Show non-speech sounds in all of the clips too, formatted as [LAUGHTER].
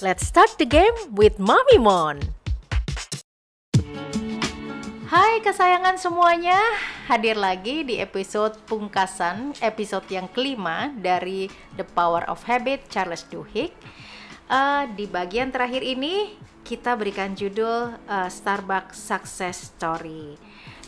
Let's start the game with Mommy Mon. Hai kesayangan semuanya, hadir lagi di episode pungkasan, episode yang kelima dari The Power of Habit Charles Duhigg. Uh, di bagian terakhir ini kita berikan judul uh, Starbucks Success Story.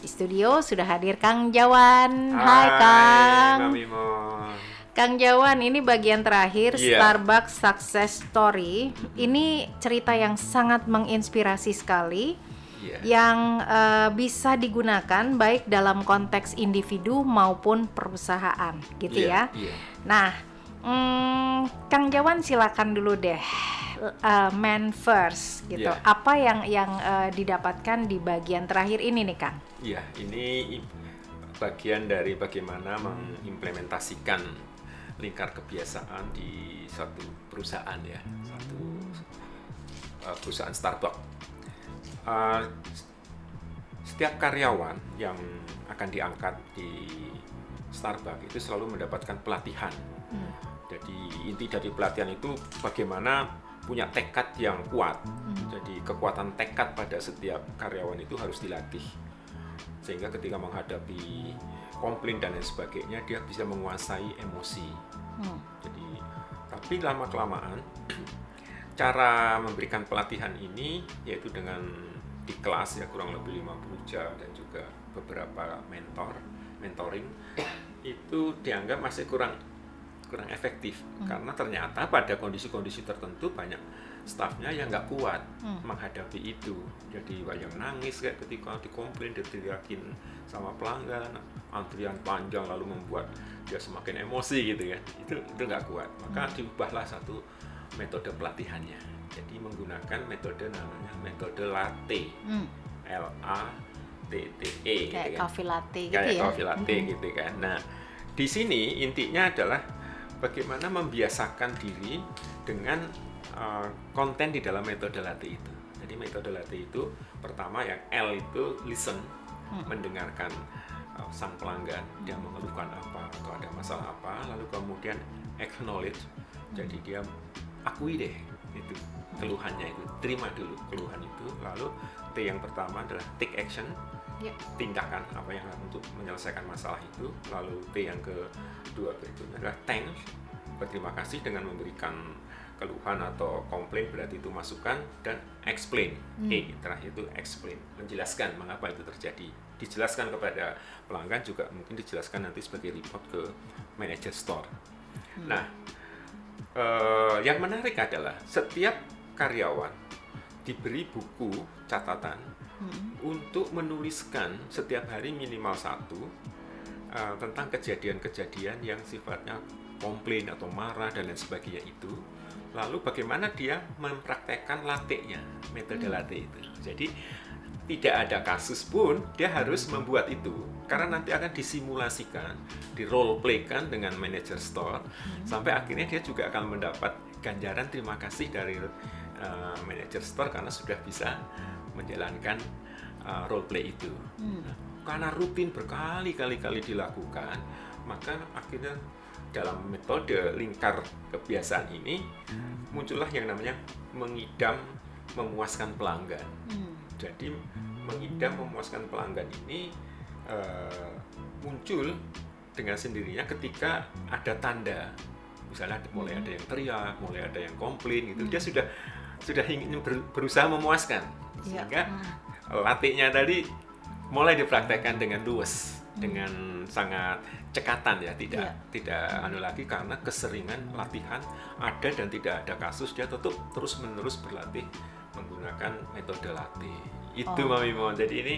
Di studio sudah hadir Kang Jawan. Hai, Hai Kang. Mami Mon. Kang Jawan, ini bagian terakhir Iya. Starbucks Success Story. Ini cerita yang sangat menginspirasi sekali Iya. yang eh, bisa digunakan baik dalam konteks individu maupun perusahaan, gitu Iya, ya. iya. Nah, mm, Kang Jawan silakan dulu deh, eh, man first, gitu. Iya. Apa yang yang eh, didapatkan di bagian terakhir ini nih, Kang? Iya, ini i- bagian dari bagaimana mengimplementasikan lingkar kebiasaan di suatu perusahaan ya, satu uh, perusahaan Starbucks. Uh, setiap karyawan yang akan diangkat di Starbucks itu selalu mendapatkan pelatihan. Jadi inti dari pelatihan itu bagaimana punya tekad yang kuat. Jadi kekuatan tekad pada setiap karyawan itu harus dilatih. Sehingga ketika menghadapi komplain dan lain sebagainya dia bisa menguasai emosi. Hmm. Jadi tapi lama kelamaan [CLEARS THROAT] cara memberikan pelatihan ini yaitu dengan di kelas ya kurang lebih 50 jam dan juga beberapa mentor mentoring itu dianggap masih kurang kurang efektif karena ternyata pada kondisi-kondisi tertentu banyak stafnya yang nggak kuat Hmm. menghadapi itu jadi banyak nangis kayak ketika dikomplain diteriakin sama pelanggan antrian panjang lalu membuat dia semakin emosi gitu kan itu itu nggak kuat maka diubahlah satu metode pelatihannya jadi menggunakan metode namanya metode latte Hmm, L A T T E gitu kayak kan coffee latte gitu kayak ya. coffee latte Mhm. gitu kan. Nah, di sini intinya adalah bagaimana membiasakan diri dengan uh, konten di dalam metode latte itu. Jadi metode latte itu pertama yang L itu listen, Hmm. mendengarkan uh, sang pelanggan dia mengeluhkan apa atau ada masalah apa, lalu kemudian acknowledge. Jadi dia akui deh itu keluhannya itu, terima dulu keluhan itu. Lalu T yang pertama adalah take action, Ya. tindakan apa yang untuk menyelesaikan masalah itu lalu T yang kedua berikutnya adalah thanks berterima kasih dengan memberikan keluhan atau komplain berarti itu masukan dan explain. E terakhir itu explain menjelaskan mengapa itu terjadi. Dijelaskan kepada pelanggan juga mungkin dijelaskan nanti sebagai report ke manajer store. Nah eh, yang menarik adalah setiap karyawan diberi buku catatan Hmm. untuk menuliskan setiap hari minimal satu uh, tentang kejadian-kejadian yang sifatnya komplain atau marah dan lain sebagainya itu. Lalu bagaimana dia mempraktekkan latte-nya, metode latte itu. Jadi tidak ada kasus pun dia harus membuat itu karena nanti akan disimulasikan, di role playkan dengan manajer store sampai akhirnya dia juga akan mendapat ganjaran terima kasih dari uh, manajer store karena sudah bisa menjalankan uh, role play itu. Hmm. Karena rutin berkali-kali kali dilakukan, maka akhirnya dalam metode lingkar kebiasaan ini muncullah yang namanya mengidam memuaskan pelanggan. Hmm. Jadi mengidam memuaskan pelanggan ini eh, muncul dengan sendirinya ketika ada tanda, misalnya mulai ada yang teriak, mulai ada yang komplain gitu, dia sudah sudah ingin ber- berusaha memuaskan, Ya. sehingga Hmm. latihnya tadi mulai dipraktekkan dengan luwes, dengan sangat cekatan ya, tidak Iya. tidak anu lagi karena keseringan latihan ada dan tidak ada kasus dia tetap terus menerus berlatih menggunakan metode latih. Itu Oh. Mami Mon. Jadi ini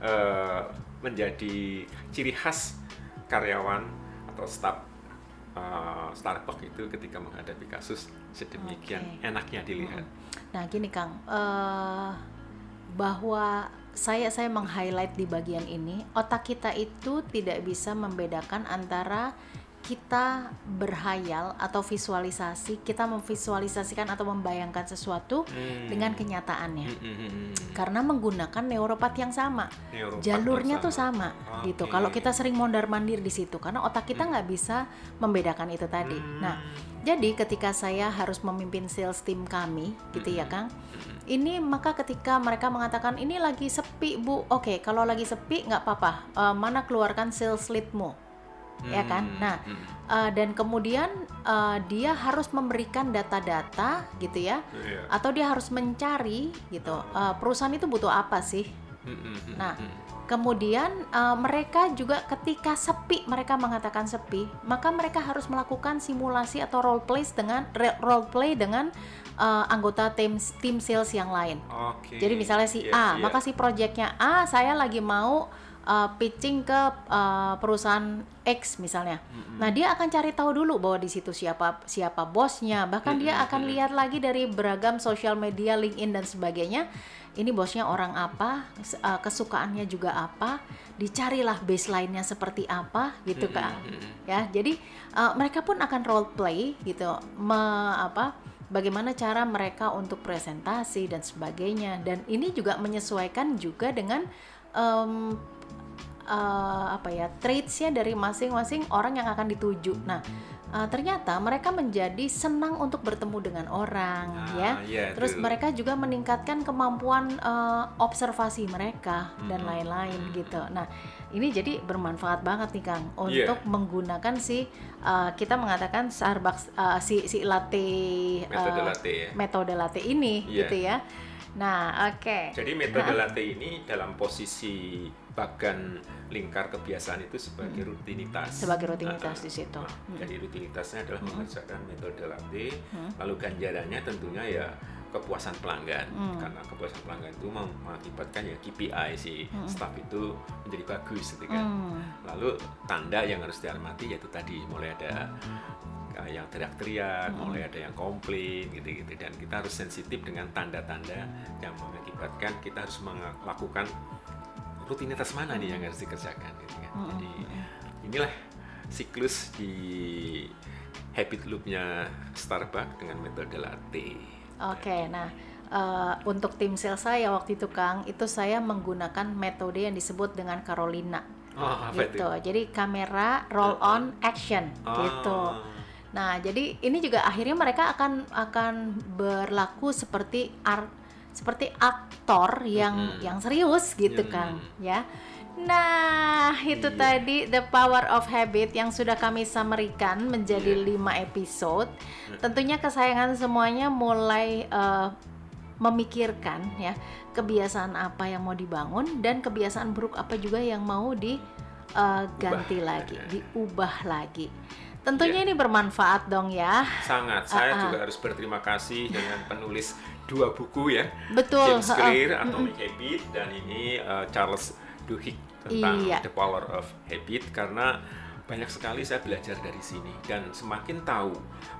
eh, menjadi ciri khas karyawan atau staf eh, Starbucks itu ketika menghadapi kasus sedemikian Oke. enaknya dilihat. Nah, gini Kang, eh, bahwa saya saya meng-highlight di bagian ini, otak kita itu tidak bisa membedakan antara kita berhayal atau visualisasi, kita memvisualisasikan atau membayangkan sesuatu Hmm. dengan kenyataannya. Hmm, hmm, hmm, hmm. Karena menggunakan neuropat yang sama. Neuropat Jalurnya tuh bersama. sama gitu. Oke. Kalau kita sering mondar-mandir di situ karena otak kita nggak bisa membedakan itu tadi. Hmm. Nah, jadi ketika saya harus memimpin sales team kami gitu ya, Kang. Ini maka ketika mereka mengatakan ini lagi sepi, Bu. Oke, kalau lagi sepi nggak apa-apa. Eh, mana keluarkan sales leadmu. Ya kan? Hmm, Nah, hmm. eh, dan kemudian eh, dia harus memberikan data-data gitu ya. Iya. Atau dia harus mencari gitu. eh, perusahaan itu butuh apa sih? Hmm, hmm, hmm, Nah, hmm. Kemudian eh, mereka juga ketika sepi, mereka mengatakan sepi, maka mereka harus melakukan simulasi atau role play dengan role play dengan eh, anggota tim tim sales yang lain. Oke. Jadi misalnya si Iya, A, iya. maka si proyeknya A saya lagi mau uh, pitching ke uh, perusahaan X misalnya. Nah, dia akan cari tahu dulu bahwa di situ siapa siapa bosnya, bahkan dia akan lihat lagi dari beragam sosial media, LinkedIn dan sebagainya. Ini bosnya orang apa, uh, kesukaannya juga apa, dicarilah baseline-nya seperti apa gitu kan. Ya, jadi uh, mereka pun akan role play gitu, me- apa bagaimana cara mereka untuk presentasi dan sebagainya. Dan ini juga menyesuaikan juga dengan em, eh, apa ya traitsnya dari masing-masing orang yang akan dituju. Nah eh, ternyata mereka menjadi senang untuk bertemu dengan orang Ah, ya. iya, Terus mereka juga meningkatkan kemampuan eh, observasi mereka dan Hmm. lain-lain gitu. Nah ini jadi bermanfaat banget nih Kang Iya. untuk menggunakan si eh, kita mengatakan Starbucks eh, si si latte Metode eh, latte ya. metode latte ini Iya. gitu ya. Nah, oke. Jadi metode latte ini dalam posisi bagan lingkar kebiasaan itu sebagai rutinitas. Sebagai rutinitas Nah, di situ. nah, Hmm. Jadi rutinitasnya adalah mengerjakan metode latte. Lalu ganjarannya tentunya ya kepuasan pelanggan Hmm. karena kepuasan pelanggan itu meng- mengakibatkan ya KPI si staff itu menjadi bagus gitu kan. Hmm. Lalu tanda yang harus dihormati yaitu tadi mulai ada uh, yang teriak-teriak, mulai ada yang komplain gitu-gitu dan kita harus sensitif dengan tanda-tanda yang mengakibatkan kita harus melakukan rutinitas mana nih yang harus dikerjakan gitu kan. Jadi inilah siklus di habit loop-nya Starbucks dengan metode latte. Oke, nah eh, untuk tim sales saya waktu itu Kang, itu saya menggunakan metode yang disebut dengan Carolina. Oh, apa itu? gitu. Jadi kamera roll on action Oh. gitu. Nah, jadi ini juga akhirnya mereka akan akan berlaku seperti ar, seperti aktor yang Mm-mm. yang serius gitu Mm. Kang, ya. Nah, itu Iya. tadi The Power of Habit yang sudah kami samerikan menjadi Iya. lima episode. Tentunya kesayangan semuanya mulai eh, memikirkan ya kebiasaan apa yang mau dibangun dan kebiasaan buruk apa juga yang mau diganti Ubah. lagi, diubah lagi. Tentunya Iya. ini bermanfaat dong ya. Sangat. Saya Ah, ah. juga harus berterima kasih dengan penulis dua buku ya. Betul. James. Clear, Atomic Habit, dan ini uh, Charles Duhigg tentang Iya. The Power of Habit karena banyak sekali saya belajar dari sini dan semakin tahu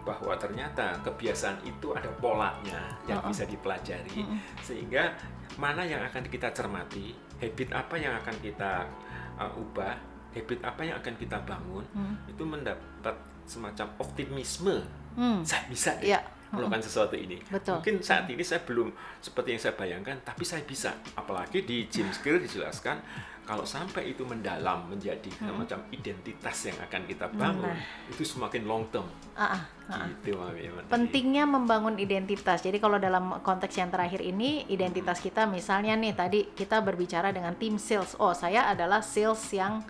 bahwa ternyata kebiasaan itu ada polanya yang Uh-uh. bisa dipelajari sehingga mana yang akan kita cermati, habit apa yang akan kita uh, ubah, habit apa yang akan kita bangun Hmm. itu mendapat semacam optimisme Hmm. saya bisa deh Iya. Melakukan sesuatu ini. Betul. Mungkin saat ini saya belum seperti yang saya bayangkan, tapi saya bisa. Apalagi di James Clear dijelaskan kalau sampai itu mendalam menjadi semacam identitas yang akan kita bangun, Nah. itu semakin long term. Ah, ah, ah, ah. Gitu, Mami. Pentingnya membangun identitas. Jadi kalau dalam konteks yang terakhir ini, identitas kita misalnya nih tadi kita berbicara dengan tim sales. Oh, saya adalah sales yang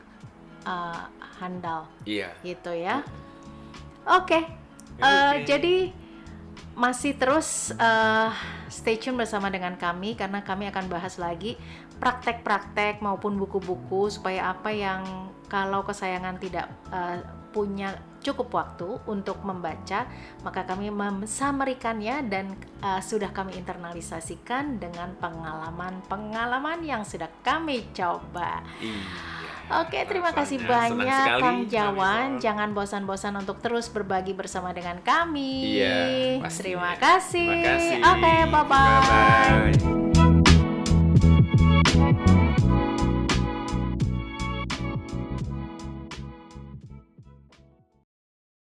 uh, handal Iya. gitu ya. Oke. eh, Oke. jadi masih terus eh, stay tune bersama dengan kami karena kami akan bahas lagi praktek-praktek maupun buku-buku supaya apa yang kalau kesayangan tidak eh, punya cukup waktu untuk membaca, maka kami memsamerikannya dan eh, sudah kami internalisasikan dengan pengalaman-pengalaman yang sudah kami coba. Iya. Oke, terima kasih banyak sekali, Kang Jawan. Jangan bosan-bosan untuk terus berbagi bersama dengan kami. Iya. Terima kasih. Terima kasih. Oke, bye-bye. Bye-bye.